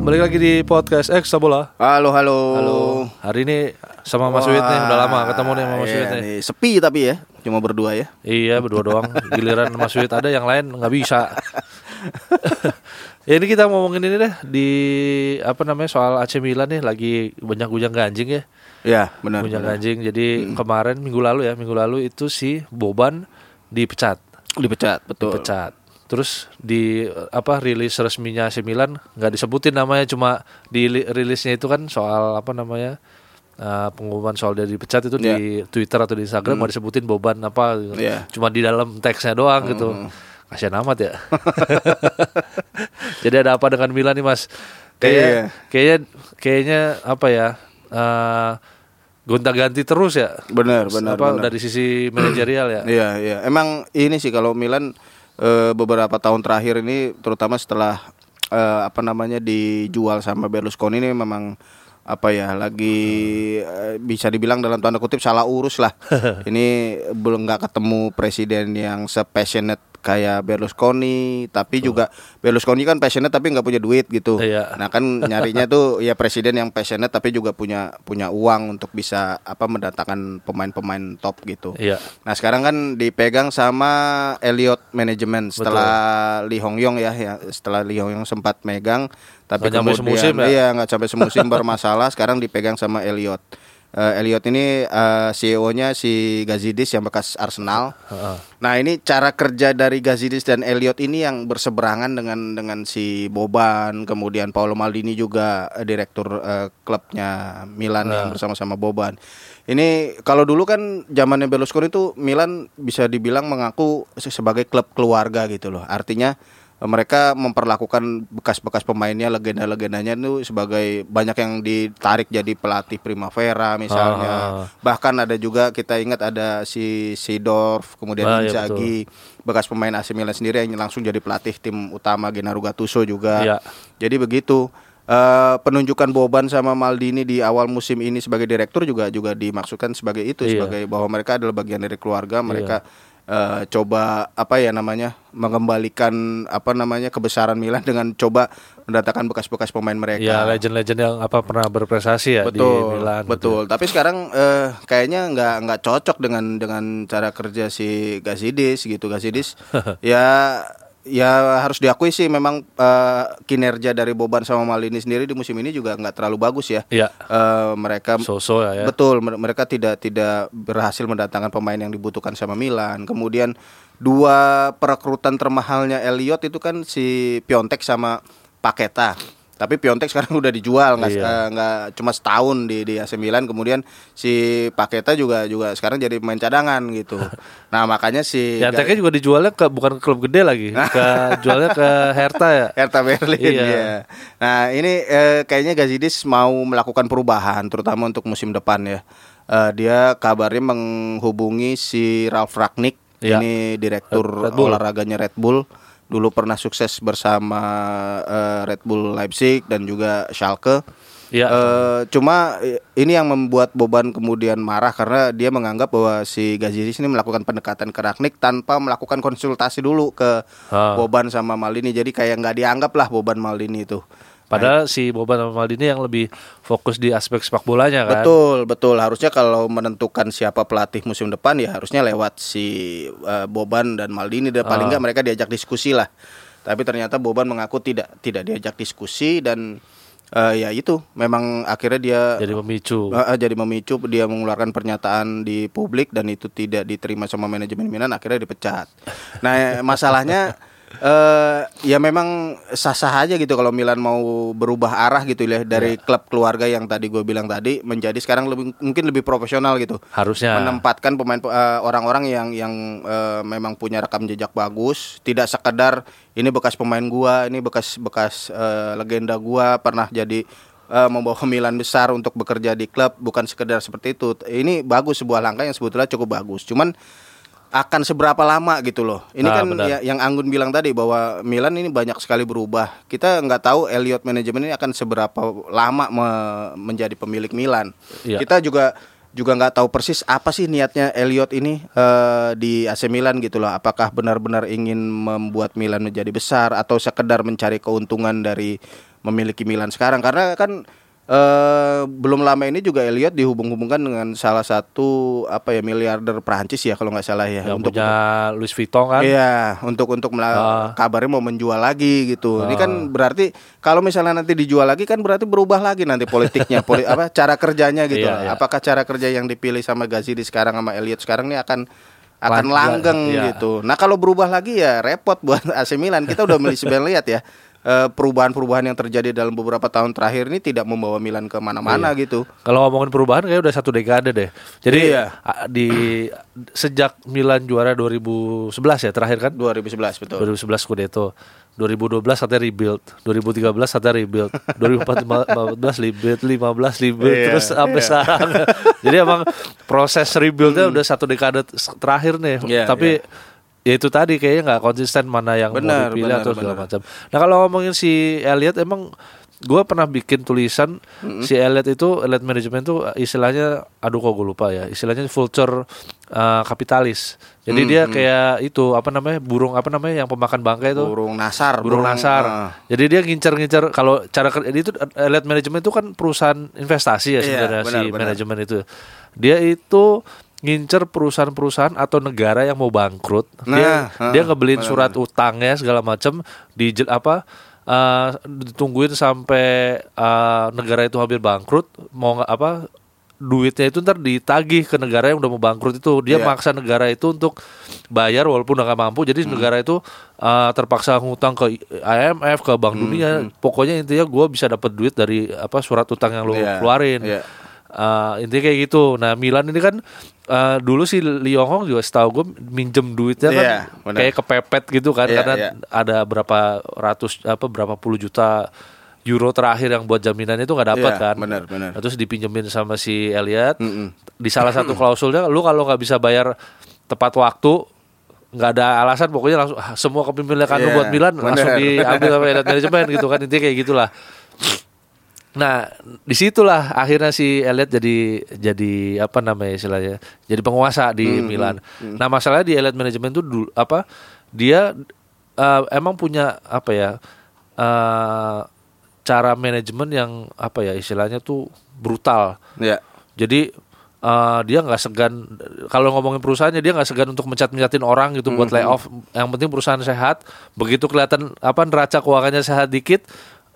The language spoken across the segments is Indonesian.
balik lagi di podcast X Bola. Halo, halo. Halo. Hari ini sama Mas Wid nih, udah lama ketemu nih sama Mas iya Wid nih. nih. Sepi tapi ya, cuma berdua ya. Iya, berdua doang. Giliran Mas Wid ada yang lain nggak bisa. ya ini kita ngomongin ini deh di apa namanya soal AC Milan nih lagi banyak gujang ganjing ya. Ya, benar. Benar. ganjing. Jadi kemarin minggu lalu ya, minggu lalu itu si Boban dipecat. Dipecat, betul. dipecat. Terus di apa rilis resminya AC Milan nggak disebutin namanya cuma di li- rilisnya itu kan soal apa namanya eh, pengumuman soal dia dipecat itu di Twitter atau di Instagram nggak disebutin Boban apa gitu. Iya. cuma di dalam teksnya doang gitu kasihan amat ya jadi ada apa dengan Milan nih mas kayaknya Iya. kayaknya kayaknya apa ya eh gonta-ganti terus ya Benar, benar, apa benar. dari sisi manajerial ya Iya, iya. Emang ini sih kalau Milan eh, beberapa tahun terakhir ini terutama setelah eh, apa namanya dijual sama Berlusconi ini memang apa ya lagi eh, bisa dibilang dalam tanda kutip salah urus lah. ini belum nggak ketemu presiden yang sepassionate kayak Berlusconi, tapi juga Berlusconi kan passionate tapi nggak punya duit gitu. Iya. Nah kan nyarinya tuh ya presiden yang passionate tapi juga punya punya uang untuk bisa apa mendatangkan pemain-pemain top gitu. iya Nah sekarang kan dipegang sama Elliot Management setelah Lee Hong Yong ya, ya setelah Lee Hong Yong sempat megang tapi sampai kemudian semusim ya? iya nggak sampai semusim bermasalah sekarang dipegang sama Elliot. Eh, Elliot ini eh, CEO-nya si Gazidis yang bekas Arsenal. Heeh. Nah ini cara kerja dari Gazidis dan Elliot ini yang berseberangan dengan dengan si Boban, kemudian Paolo Maldini juga eh, direktur eh, klubnya Milan yang bersama-sama Boban. Ini kalau dulu kan zamannya Berlusconi itu Milan bisa dibilang mengaku se- sebagai klub keluarga gitu loh. Artinya mereka memperlakukan bekas-bekas pemainnya, legenda-legendanya itu sebagai banyak yang ditarik jadi pelatih Primavera misalnya. Ah. Bahkan ada juga kita ingat ada si Sidorf, kemudian Ah, iya, Inzaghi, bekas pemain AC Milan sendiri yang langsung jadi pelatih tim utama Gennaro Gattuso juga. Iya. Jadi begitu. Eh, penunjukan Boban sama Maldini di awal musim ini sebagai direktur juga juga dimaksudkan sebagai itu Iya. sebagai bahwa mereka adalah bagian dari keluarga mereka eh, coba apa ya namanya mengembalikan apa namanya kebesaran Milan dengan coba mendatangkan bekas-bekas pemain mereka Ya legend-legend yang apa pernah berprestasi ya di betul Milan. gitu. betul tapi sekarang eh, kayaknya nggak nggak cocok dengan dengan cara kerja si Gazidis gitu Gazidis ya ya harus diakui sih memang eh, kinerja dari Boban sama Maldini sendiri di musim ini juga nggak terlalu bagus ya Iya. Eh, mereka So-so ya, ya. Betul, mer- mereka tidak tidak berhasil mendatangkan pemain yang dibutuhkan sama Milan. Kemudian dua perekrutan termahalnya Elliot itu kan si Piontek sama Paketa. Tapi Piontek sekarang udah dijual nggak Iya. eh, nggak cuma setahun di di AC Milan. Kemudian si Paketa juga juga sekarang jadi pemain cadangan gitu. Nah makanya si Ya anteknya juga dijualnya ke bukan ke klub gede lagi, ke jualnya ke Hertha ya. Hertha Berlin Iya. ya. Nah ini eh, kayaknya Gazidis mau melakukan perubahan terutama untuk musim depan ya. Eh, dia kabarnya menghubungi si Ralf Ragnick Iya. ini direktur Red Bull. olahraganya Red Bull. Dulu pernah sukses bersama eh, Red Bull Leipzig dan juga Schalke. Iya. Eh, cuma ini yang membuat Boban kemudian marah karena dia menganggap bahwa si Gazidis ini melakukan pendekatan ke Ragnik tanpa melakukan konsultasi dulu ke Ah. Boban sama Maldini. Jadi kayak nggak dianggap lah Boban Maldini itu. Padahal si Boban sama Maldini yang lebih fokus di aspek sepak bolanya kan. Betul, betul. Harusnya kalau menentukan siapa pelatih musim depan ya harusnya lewat si eh, Boban dan Maldini dan paling Ah. nggak mereka diajak diskusi lah. Tapi ternyata Boban mengaku tidak tidak diajak diskusi dan eh, ya itu memang akhirnya dia Jadi memicu. Eh, jadi memicu dia mengeluarkan pernyataan di publik dan itu tidak diterima sama manajemen Milan akhirnya dipecat. Nah masalahnya eh ya memang sah-sah aja gitu kalau Milan mau berubah arah gitu ya dari klub keluarga yang tadi gue bilang tadi menjadi sekarang lebih mungkin lebih profesional gitu. Harusnya. Menempatkan pemain eh, orang-orang yang yang eh, memang punya rekam jejak bagus, tidak sekedar ini bekas pemain gua, ini bekas bekas eh, legenda gua pernah jadi eh, membawa Milan besar untuk bekerja di klub bukan sekedar seperti itu. Ini bagus sebuah langkah yang sebetulnya cukup bagus. Cuman akan seberapa lama gitu loh. Ini Ah, kan benar. ya, yang Anggun bilang tadi bahwa Milan ini banyak sekali berubah. Kita nggak tahu Elliot manajemen ini akan seberapa lama me- menjadi pemilik Milan. Iya. Kita juga juga nggak tahu persis apa sih niatnya Elliot ini eh, di AC Milan gitu loh. Apakah benar-benar ingin membuat Milan menjadi besar atau sekedar mencari keuntungan dari memiliki Milan sekarang karena kan eh belum lama ini juga Elliot dihubung-hubungkan dengan salah satu apa ya miliarder Prancis ya kalau nggak salah ya yang untuk punya Louis Vuitton kan. Iya, untuk untuk Ah. kabarnya mau menjual lagi gitu. Ini kan berarti kalau misalnya nanti dijual lagi kan berarti berubah lagi nanti politiknya, poli, apa cara kerjanya gitu. Iya, iya. Apakah cara kerja yang dipilih sama Gazidi sekarang sama Elliot sekarang ini akan akan Lang- langgeng iya. gitu. Nah, kalau berubah lagi ya repot buat AC Milan. Kita udah lihat ya. Eh, Perubahan-perubahan yang terjadi dalam beberapa tahun terakhir ini tidak membawa Milan Iya. ke mana-mana gitu. Kalau ngomongin perubahan kayak udah satu dekade deh. Jadi Iya. di sejak Milan juara 2011 ya terakhir kan? 2011 betul. 2011 Scudetto. 2012 katanya rebuild, 2013 katanya rebuild, 2014 rebuild, 15 rebuild, Iya, terus sampai iya. sekarang. Jadi emang proses rebuildnya udah satu dekade terakhir nih. Iya, Tapi ya itu tadi kayaknya nggak konsisten mana yang Benar, mau dipilih benar, atau segala benar. macam. Nah kalau ngomongin si Elliot emang gue pernah bikin tulisan si Elliot itu Elliot management itu istilahnya aduh kok gue lupa ya istilahnya vulture uh, kapitalis jadi dia kayak itu apa namanya burung apa namanya yang pemakan bangkai itu Burung nasar, burung nasar. ah. Jadi dia ngincer-ngincer kalau cara kerja itu elite management itu kan perusahaan investasi ya Iya, sebenarnya benar, si manajemen itu. Dia itu ngincer perusahaan-perusahaan atau negara yang mau bangkrut. dia Nah, dia ah, ngebeliin benar, surat utangnya segala macam di apa eh, ditungguin sampai eh, negara itu hampir bangkrut mau nggak apa duitnya itu ntar ditagih ke negara yang udah mau bangkrut itu dia Iya. maksa negara itu untuk bayar walaupun udah nggak mampu jadi Hmm. negara itu uh, terpaksa ngutang ke IMF ke Bank Hmm, Dunia pokoknya intinya gue bisa dapat duit dari apa surat utang yang lo Iya, keluarin iya. Uh, intinya kayak gitu nah Milan ini kan uh, dulu si Lyon Hong juga setahu gue minjem duitnya kan Iya, kayak kepepet gitu kan Iya, karena iya. ada berapa ratus apa berapa puluh juta euro terakhir yang buat jaminannya itu nggak dapat Iya, kan benar, benar. Nah, terus dipinjemin sama si Elliot Mm-mm. di salah satu klausulnya lu kalau nggak bisa bayar tepat waktu nggak ada alasan pokoknya langsung ah, semua kepemilikan lu Iya, buat Milan langsung benar. diambil sama Elliot manajemen gitu kan intinya kayak gitulah nah di situlah akhirnya si Elliot jadi jadi apa namanya istilahnya jadi penguasa di Hmm, Milan nah masalahnya di Elliot manajemen tuh dulu apa dia eh, emang punya apa ya eh, cara manajemen yang apa ya istilahnya tuh brutal Ya. jadi eh, dia nggak segan kalau ngomongin perusahaannya dia nggak segan untuk mencat-mencatin orang gitu buat layoff. Yang penting perusahaan sehat. Begitu kelihatan apa neraca keuangannya sehat dikit,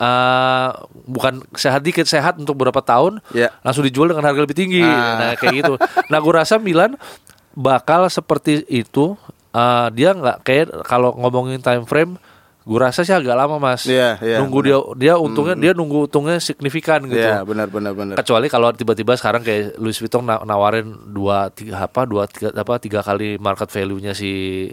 eh, bukan sehat dikit sehat untuk beberapa tahun, Ya. langsung dijual dengan harga lebih tinggi. Ah. Nah kayak gitu. Nah gue rasa Milan bakal seperti itu. Eh, dia nggak kayak kalau ngomongin time frame, gue rasa sih agak lama mas. Iya, iya, nunggu dia dia untungnya dia nunggu untungnya signifikan gitu Ya, benar benar benar. kecuali kalau tiba-tiba sekarang kayak Louis Vuitton na- nawarin dua tiga apa dua tiga apa tiga kali market value-nya si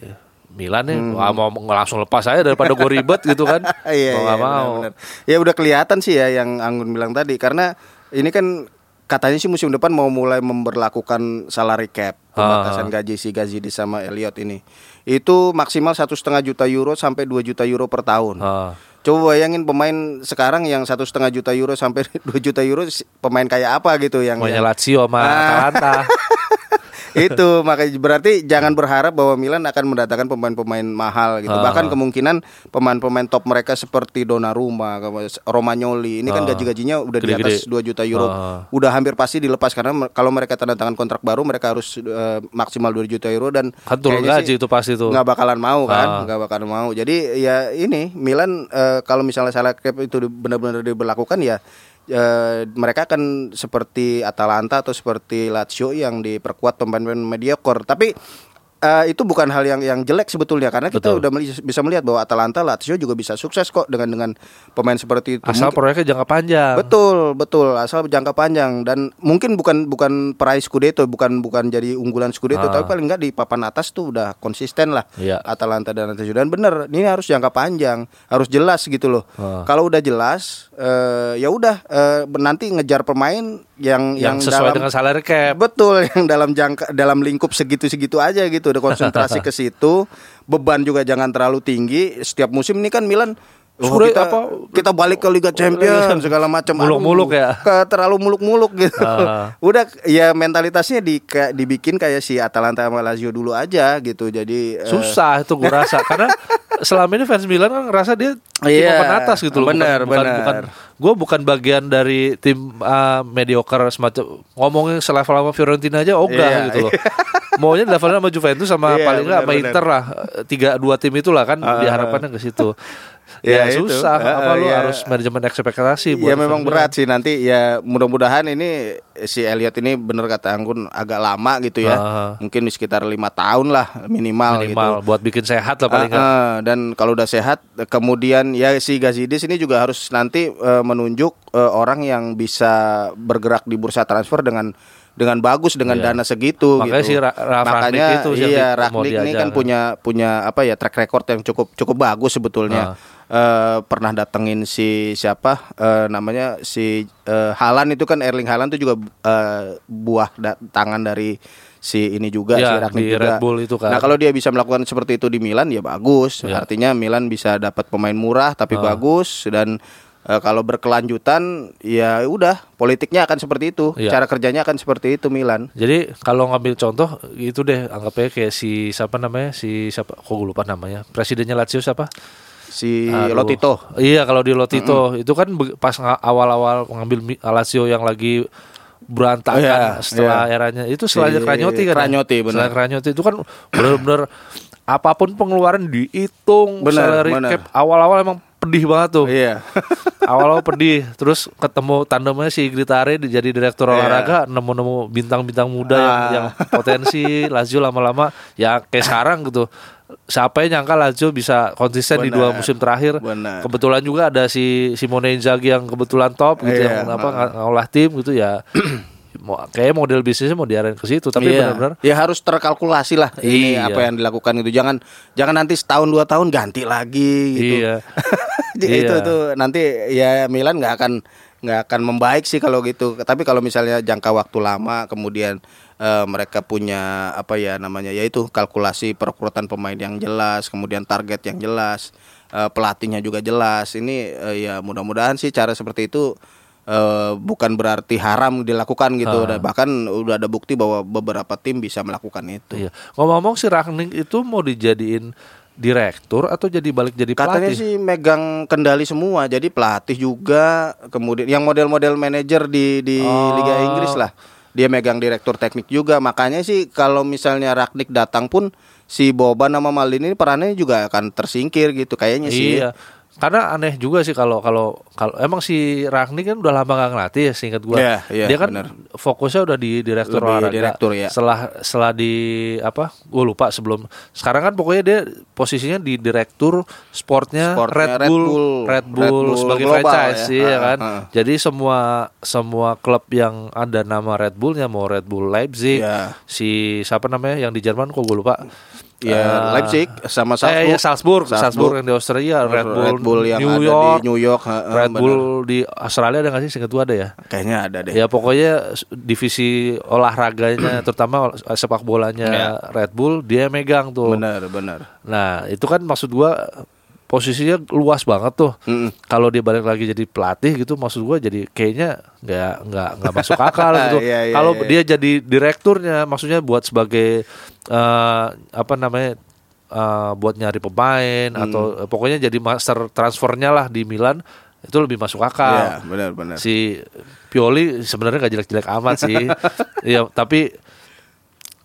Milan ya Wah, mau mau langsung lepas aja daripada gue ribet gitu kan Iya, mau iya, mau benar-benar. Ya udah kelihatan sih ya yang Anggun bilang tadi karena ini kan katanya sih musim depan mau mulai memberlakukan salary cap pembatasan gaji si Gazidi sama Elliot ini. Itu maksimal satu setengah juta euro sampai 2 juta euro per tahun. Ah. Coba bayangin pemain sekarang yang satu setengah juta euro sampai 2 juta euro pemain kayak apa gitu yang, Pokoknya yang- Lazio sama Ah. Atalanta itu makanya berarti jangan berharap bahwa Milan akan mendatangkan pemain-pemain mahal gitu. Ah. Bahkan kemungkinan pemain-pemain top mereka seperti Donnarumma, Romagnoli ini kan Ah. gaji-gajinya udah di Gede-gede. atas 2 juta euro. Ah. Udah hampir pasti dilepas karena kalau mereka tanda tangan kontrak baru mereka harus eh, maksimal 2 juta euro dan kan turun gaji sih itu pasti tuh nggak bakalan mau kan, nggak bakalan mau. Jadi ya ini Milan eh, kalau misalnya salah cap itu di- benar-benar diberlakukan ya eh, mereka akan seperti Atalanta atau seperti Lazio yang diperkuat pemain-pemain mediocre. Tapi eh, itu bukan hal yang yang jelek sebetulnya karena kita Betul. udah meli- bisa melihat bahwa Atalanta Lazio juga bisa sukses kok dengan dengan pemain seperti itu. asal Mungkin- proyeknya jangka panjang Betul, betul. Asal jangka panjang dan mungkin bukan bukan peraih Scudetto, bukan bukan jadi unggulan Scudetto, Ah. tapi paling enggak di papan atas tuh udah konsisten lah. Iya. Atalanta dan Lazio dan bener, ini harus jangka panjang, harus jelas gitu loh. Ah. Kalau udah jelas, eh, ya udah eh, nanti ngejar pemain yang yang, yang, sesuai dalam dengan salary cap Betul, yang dalam jangka dalam lingkup segitu-segitu aja gitu. Udah konsentrasi ke situ. Beban juga jangan terlalu tinggi. Setiap musim ini kan Milan oh, Sudah kita, apa? kita balik ke Liga Champions segala macam Muluk-muluk ya? ke terlalu muluk-muluk gitu. Ah. Udah ya mentalitasnya di kayak dibikin kayak si Atalanta sama Lazio dulu aja gitu. Jadi eh, susah itu gue rasa karena selama ini fans Milan kan ngerasa dia tim Iya, papan atas gitu loh. benar, bukan, bukan, benar. bukan gue bukan bagian dari tim uh, mediocre semacam ngomongin selevel sama Fiorentina aja ogah Iya, gitu loh. Maunya levelnya sama Juventus sama Iya, paling nggak sama Inter lah. Tiga dua tim itulah kan diharapkannya ke situ. Ya, ya, itu. susah Ah, apa lu ya. harus manajemen ekspektasi Ya memang berat sih nanti ya mudah-mudahan ini si Elliot ini bener kata Anggun agak lama gitu ya. Ah. Mungkin di sekitar lima tahun lah minimal, Milan. minimal gitu. buat bikin sehat lah paling nggak. ah, dan kalau udah sehat kemudian ya si Gazidis ini juga harus nanti eh, menunjuk eh, orang yang bisa bergerak di bursa transfer dengan dengan bagus dengan Iya. dana segitu Makanya gitu. si Ra- Ra- Makanya itu iya Ragnik ini kan punya punya apa ya track record yang cukup cukup bagus sebetulnya. Eh, pernah datengin si siapa eh, namanya si eh, Halan itu kan Erling Halan itu juga eh, buah da- tangan dari si ini juga Ya, si Ragnik di juga. Red Bull itu kan. Nah, kalau dia bisa melakukan seperti itu di Milan ya bagus. Ya. Artinya Milan bisa dapat pemain murah tapi Ah. bagus dan eh, kalau berkelanjutan ya udah politiknya akan seperti itu. Ya. Cara kerjanya akan seperti itu Milan. Jadi kalau ngambil contoh itu deh anggapnya kayak si siapa namanya si siapa kok gue lupa namanya presidennya Lazio siapa Si Aduh. Lotito. Iya kalau di Lotito itu kan pas awal-awal mengambil Mi- Lazio yang lagi berantakan Oh, iya, setelah iya. eranya itu setelah Si Kranyotti kan ya? Kranyotti, benar. setelah Kranyotti itu kan benar-benar apa pun pengeluaran dihitung Benar, salary benar. cap awal-awal emang pedih banget tuh Iya. awal-awal pedih terus ketemu tandemnya si Gritare di- jadi direktur Iya. olahraga nemu-nemu bintang-bintang muda yang, Ah. yang potensi Lazio lama-lama ya kayak sekarang gitu siapa yang nyangka Lazio bisa konsisten di dua musim terakhir Benar. kebetulan juga ada si Simone Inzaghi yang kebetulan top gitu Iya, yang apa ah. ng- ngolah tim gitu ya mau kayak model bisnisnya mau diarahin ke situ tapi Iya. benar-benar ya harus terkalkulasi lah ini Iya. apa yang dilakukan itu jangan jangan nanti setahun dua tahun ganti lagi gitu Iya. Itu Iya. itu nanti ya Milan nggak akan nggak akan membaik sih kalau gitu tapi kalau misalnya jangka waktu lama kemudian eh, mereka punya apa ya namanya yaitu kalkulasi perekrutan pemain yang jelas kemudian target yang jelas eh, pelatihnya juga jelas ini eh, ya mudah-mudahan sih cara seperti itu eh, bukan berarti haram dilakukan gitu. Dan bahkan udah ada bukti bahwa beberapa tim bisa melakukan itu Iya. Ngomong-ngomong si Ragnik itu mau dijadiin direktur atau jadi balik jadi Katanya pelatih? sih megang kendali semua, jadi pelatih juga, kemudian yang model-model manajer di di Oh. Liga Inggris lah. Dia megang direktur teknik juga, makanya sih kalau misalnya Ragnik datang pun si Boban sama Maldini ini perannya juga akan tersingkir gitu kayaknya sih. Iya. Karena aneh juga sih kalau kalau kalau emang si Ragni kan udah lama gak ngelatih ya seingat gua. Iya, iya, Dia kan benar. fokusnya udah di direktur Lebih olahraga. direktur, ya. Setelah setelah di apa? Gue lupa sebelum. Sekarang kan pokoknya dia posisinya di direktur sportnya, Sportnya Red, Red Bull, Bull. Red Bull, Red Bull sebagai global franchise ya. Ah, kan. ah. Jadi semua semua klub yang ada nama Red Bullnya mau Red Bull Leipzig, Iya. si siapa namanya yang di Jerman kok gue lupa. Ya Eh, Leipzig sama Eh, Salzburg. ya Salzburg, Salzburg, yang di Australia, Red Bull, yang New ada York, di New York, heeh, Red benar. Bull di Australia ada nggak sih? Seingat gua ada ya. Kayaknya ada deh. Ya pokoknya divisi olahraganya, terutama sepak bolanya Red Bull dia megang tuh. Benar, benar. Nah itu kan maksud gua posisinya luas banget tuh. Mm-mm. Kalau dia balik lagi jadi pelatih gitu, maksud gua jadi kayaknya nggak nggak nggak masuk akal gitu. Iya, iya, Kalau iya. dia jadi direkturnya, maksudnya buat sebagai eh, apa namanya eh, buat nyari pemain Hmm. atau eh, pokoknya jadi master transfernya lah di Milan itu lebih masuk akal. benar, benar. Si Pioli sebenarnya nggak jelek-jelek amat sih. Iya, tapi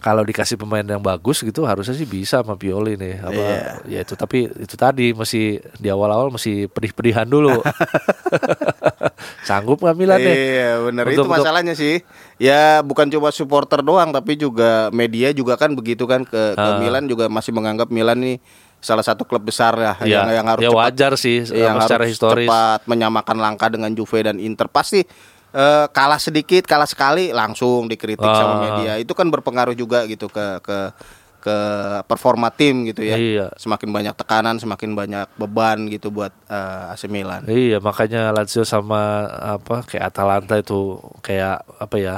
kalau dikasih pemain yang bagus gitu harusnya sih bisa sama Pioli nih. Apa Iya. ya itu tapi itu tadi masih di awal-awal masih pedih-pedihan dulu. Sanggup nggak Milan nih? Iya benar itu Untuk- untuk- masalahnya sih. Ya bukan cuma supporter doang tapi juga media juga kan begitu kan ke, ke Ah. Milan juga masih menganggap Milan nih salah satu klub besar ya Ya, yang, yang harus ya cepat, wajar sih yang secara harus historis. cepat menyamakan langkah dengan Juve dan Inter pasti eh, kalah sedikit kalah sekali langsung dikritik sama Ah. media itu kan berpengaruh juga gitu ke ke ke performa tim gitu ya Iya. semakin banyak tekanan semakin banyak beban gitu buat eh, AC Milan Iya makanya Lazio sama apa kayak Atalanta itu kayak apa ya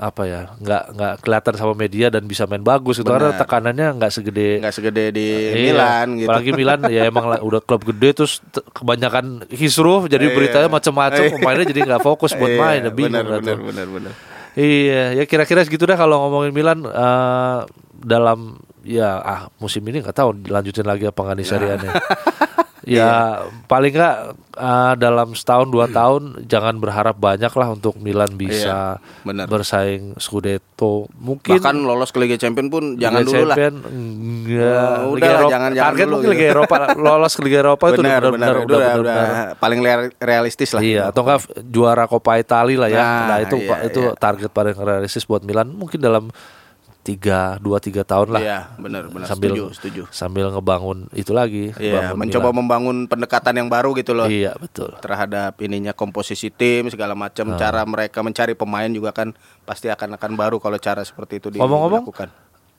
apa ya nggak nggak kelihatan sama media dan bisa main bagus itu karena tekanannya nggak segede nggak segede di Iya, Milan gitu Apalagi Milan ya emang udah klub gede terus te- kebanyakan kisruh jadi Iya. beritanya macam-macam pemainnya jadi nggak fokus buat Iya, main ya bingung benar, benar, benar, benar. Iya ya kira-kira segitu dah kalau ngomongin Milan eh, dalam ya ah musim ini nggak tahu lanjutin lagi apa nggak nih seriannya. ya paling nggak ah, dalam setahun dua tahun jangan berharap banyak lah untuk Milan bisa benar. bersaing Scudetto. Mungkin Bahkan lolos ke Liga Champion pun jangan Liga dulu lah. Enggak. Oh, Liga udah lah, Eropa- jangan- jangan target dulu mungkin gitu. Liga Eropa lolos ke Liga Eropa itu udah Benar, benar, udah, udah udah, benar-benar paling real- realistis lah. Iya, atau enggak juara Coppa Italia lah ya. Nah, Nah, itu iya, itu iya. target paling realistis buat Milan mungkin dalam tiga dua tiga tahun lah. Iya, benar, benar. Sambil Setuju, setuju. sambil ngebangun itu lagi. Iya, mencoba Milan. membangun pendekatan yang baru gitu loh. Iya betul. terhadap ininya komposisi tim segala macam cara mereka mencari pemain juga kan pasti akan akan baru kalau cara seperti itu Ngomong-ngomong, dilakukan.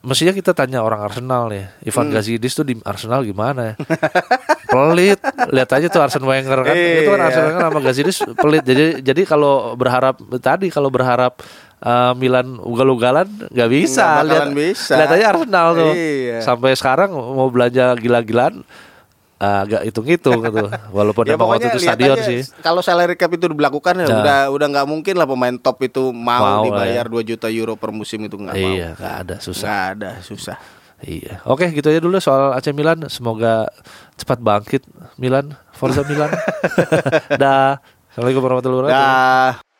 Mestinya kita tanya orang Arsenal nih, Ivan Hmm. Gazidis tuh di Arsenal gimana ya? pelit, lihat aja tuh Arsene Wenger kan, itu kan Iya. Arsene Wenger sama Gazidis pelit. Jadi jadi kalau berharap tadi kalau berharap uh, Milan ugal-ugalan nggak bisa. Nggak lihat bisa. lihat aja Arsenal tuh. Iya. Sampai sekarang mau belanja gila-gilaan uh, agak hitung-hitung gitu. Walaupun Ya emang waktu itu stadion aja, sih. Kalau salary cap itu diberlakukan ya Nah. udah udah nggak mungkin lah pemain top itu mau, Mau dibayar ya. 2 juta euro per musim itu nggak mau. Iya, nggak ada susah. Nggak ada susah. Iya. Oke, gitu aja dulu soal AC Milan. Semoga cepat bangkit Milan, Forza Milan. Dah. Assalamualaikum warahmatullahi wabarakatuh. Dah.